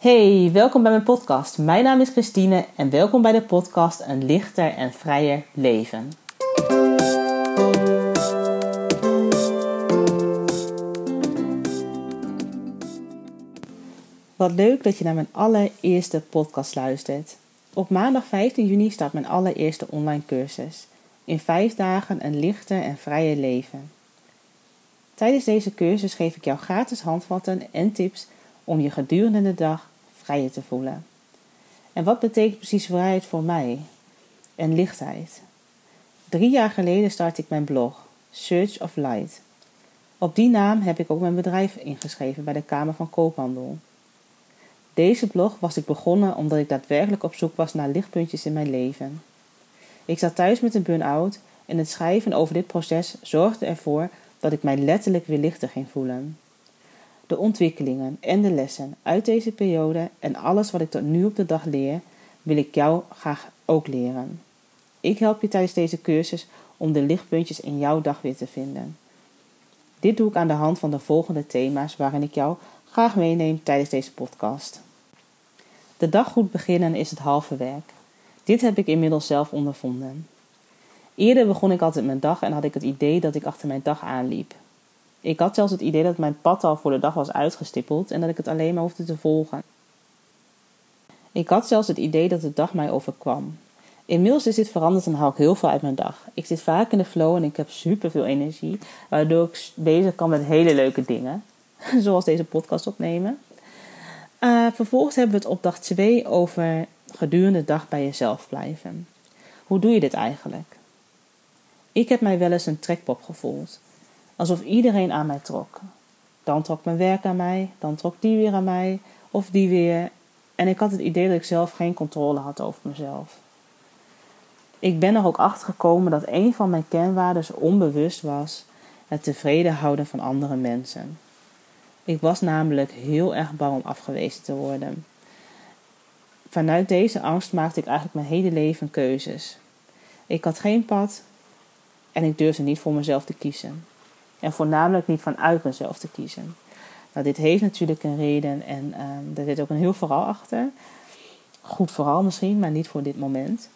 Hey, welkom bij mijn podcast. Mijn naam is Christine en welkom bij de podcast Een lichter en vrijer leven. Wat leuk dat je naar mijn allereerste podcast luistert. Op maandag 15 juni start mijn allereerste online cursus. In vijf dagen een lichter en vrijer leven. Tijdens deze cursus geef ik jou gratis handvatten en tips om je gedurende de dag te voelen. En wat betekent precies vrijheid voor mij? En lichtheid. Drie jaar geleden startte ik mijn blog, Search of Light. Op die naam heb ik ook mijn bedrijf ingeschreven bij de Kamer van Koophandel. Deze blog was ik begonnen omdat ik daadwerkelijk op zoek was naar lichtpuntjes in mijn leven. Ik zat thuis met een burn-out en het schrijven over dit proces zorgde ervoor dat ik mij letterlijk weer lichter ging voelen. De ontwikkelingen en de lessen uit deze periode en alles wat ik tot nu op de dag leer, wil ik jou graag ook leren. Ik help je tijdens deze cursus om de lichtpuntjes in jouw dag weer te vinden. Dit doe ik aan de hand van de volgende thema's waarin ik jou graag meeneem tijdens deze podcast. De dag goed beginnen is het halve werk. Dit heb ik inmiddels zelf ondervonden. Eerder begon ik altijd mijn dag en had ik het idee dat ik achter mijn dag aanliep. Ik had zelfs het idee dat mijn pad al voor de dag was uitgestippeld en dat ik het alleen maar hoefde te volgen. Ik had zelfs het idee dat de dag mij overkwam. Inmiddels is dit veranderd en haal ik heel veel uit mijn dag. Ik zit vaak in de flow en ik heb super veel energie, waardoor ik bezig kan met hele leuke dingen, zoals deze podcast opnemen. Uh, vervolgens hebben we het op dag 2 over gedurende de dag bij jezelf blijven. Hoe doe je dit eigenlijk? Ik heb mij wel eens een trekpop gevoeld, alsof iedereen aan mij trok. Dan trok mijn werk aan mij, dan trok die weer aan mij, of die weer. En ik had het idee dat ik zelf geen controle had over mezelf. Ik ben er ook achter gekomen dat een van mijn kernwaarden onbewust was het tevreden houden van andere mensen. Ik was namelijk heel erg bang om afgewezen te worden. Vanuit deze angst maakte ik eigenlijk mijn hele leven keuzes. Ik had geen pad en ik durfde niet voor mezelf te kiezen. En voornamelijk niet vanuit mezelf te kiezen. Nou, dit heeft natuurlijk een reden en uh, er zit ook een heel verhaal achter. Goed verhaal misschien, maar niet voor dit moment.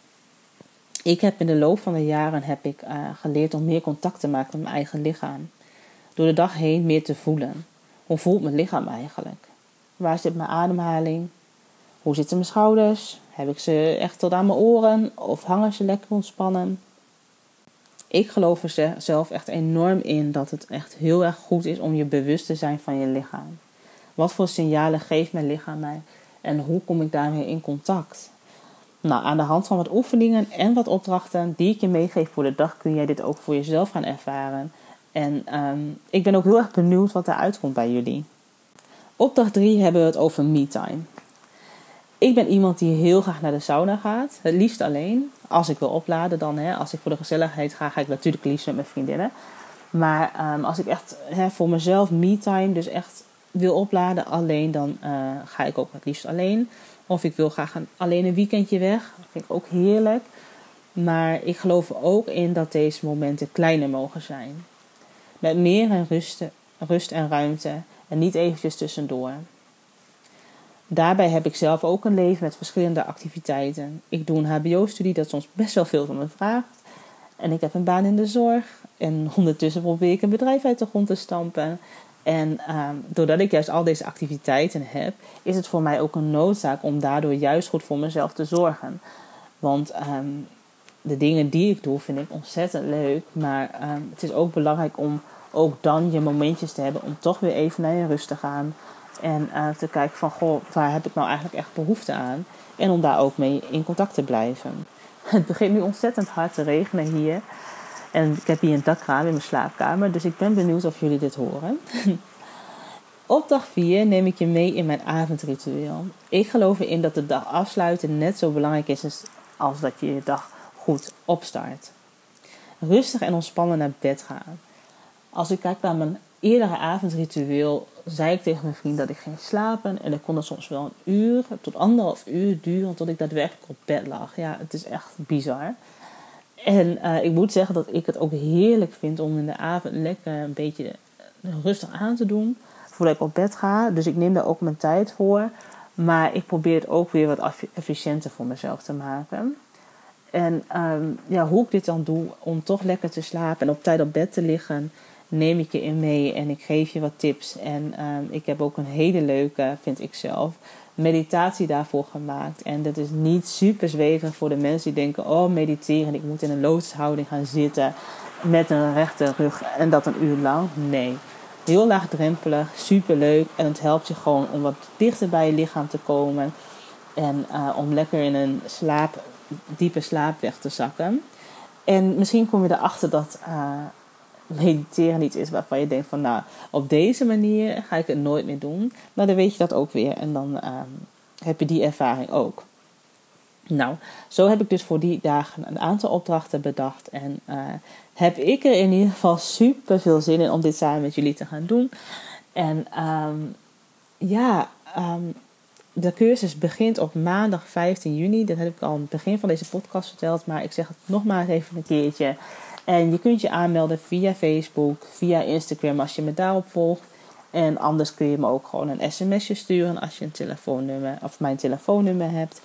Ik heb in de loop van de jaren heb ik, uh, geleerd om meer contact te maken met mijn eigen lichaam. Door de dag heen meer te voelen. Hoe voelt mijn lichaam eigenlijk? Waar zit mijn ademhaling? Hoe zitten mijn schouders? Heb ik ze echt tot aan mijn oren of hangen ze lekker ontspannen? Ik geloof er zelf echt enorm in dat het echt heel erg goed is om je bewust te zijn van je lichaam. Wat voor signalen geeft mijn lichaam mij en hoe kom ik daarmee in contact? Nou, aan de hand van wat oefeningen en wat opdrachten die ik je meegeef voor de dag kun jij dit ook voor jezelf gaan ervaren. En um, ik ben ook heel erg benieuwd wat er uitkomt bij jullie. Opdracht 3 hebben we het over me-time. Ik ben iemand die heel graag naar de sauna gaat. Het liefst alleen. Als ik wil opladen dan. Hè. Als ik voor de gezelligheid ga, ga ik natuurlijk liefst met mijn vriendinnen. Maar um, als ik echt hè, voor mezelf me-time, dus echt wil opladen alleen, dan uh, ga ik ook het liefst alleen. Of ik wil graag een, alleen een weekendje weg. Dat vind ik ook heerlijk. Maar ik geloof ook in dat deze momenten kleiner mogen zijn. Met meer en rust, rust en ruimte en niet eventjes tussendoor. Daarbij heb ik zelf ook een leven met verschillende activiteiten. Ik doe een HBO-studie dat soms best wel veel van me vraagt. En ik heb een baan in de zorg. En ondertussen probeer ik een bedrijf uit de grond te stampen. En um, doordat ik juist al deze activiteiten heb, is het voor mij ook een noodzaak om daardoor juist goed voor mezelf te zorgen. Want um, de dingen die ik doe vind ik ontzettend leuk. Maar um, het is ook belangrijk om ook dan je momentjes te hebben om toch weer even naar je rust te gaan. En uh, te kijken van, goh, waar heb ik nou eigenlijk echt behoefte aan? En om daar ook mee in contact te blijven. Het begint nu ontzettend hard te regenen hier. En ik heb hier een dakraam in mijn slaapkamer. Dus ik ben benieuwd of jullie dit horen. Op dag 4 neem ik je mee in mijn avondritueel. Ik geloof erin dat de dag afsluiten net zo belangrijk is als dat je je dag goed opstart. Rustig en ontspannen naar bed gaan. Als ik kijk naar mijn eerdere avondritueel, zei ik tegen mijn vriend dat ik ging slapen. En dat kon er soms wel een uur tot anderhalf uur duren tot ik daadwerkelijk op bed lag. Ja, het is echt bizar. En uh, ik moet zeggen dat ik het ook heerlijk vind om in de avond lekker een beetje rustig aan te doen voordat ik op bed ga. Dus ik neem daar ook mijn tijd voor. Maar ik probeer het ook weer wat efficiënter voor mezelf te maken. En ehm, ja, hoe ik dit dan doe om toch lekker te slapen en op tijd op bed te liggen, neem ik je in mee en ik geef je wat tips. En ehm, ik heb ook een hele leuke, vind ik zelf, meditatie daarvoor gemaakt. En dat is niet super zweverig voor de mensen die denken: oh, mediteren, ik moet in een lotushouding gaan zitten met een rechte rug en dat een uur lang. Nee. Heel laagdrempelig, super leuk en het helpt je gewoon om wat dichter bij je lichaam te komen en uh, om lekker in een slaap, diepe slaap weg te zakken. En misschien kom je erachter dat uh, mediteren iets is waarvan je denkt van nou, op deze manier ga ik het nooit meer doen. Maar dan weet je dat ook weer en dan uh, heb je die ervaring ook. Nou, zo heb ik dus voor die dagen een aantal opdrachten bedacht. En uh, heb ik er in ieder geval super veel zin in om dit samen met jullie te gaan doen. En um, ja, um, de cursus begint op maandag 15 juni. Dat heb ik al aan het begin van deze podcast verteld. Maar ik zeg het nog maar even een keertje. En je kunt je aanmelden via Facebook, via Instagram als je me daarop volgt. En anders kun je me ook gewoon een sms'je sturen als je een telefoonnummer of mijn telefoonnummer hebt.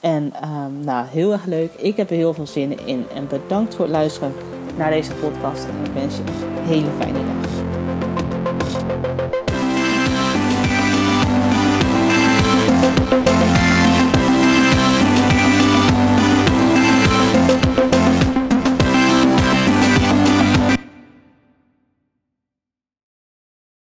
En um, nou, heel erg leuk. Ik heb er heel veel zin in. En bedankt voor het luisteren naar deze podcast. En ik wens je een hele fijne dag.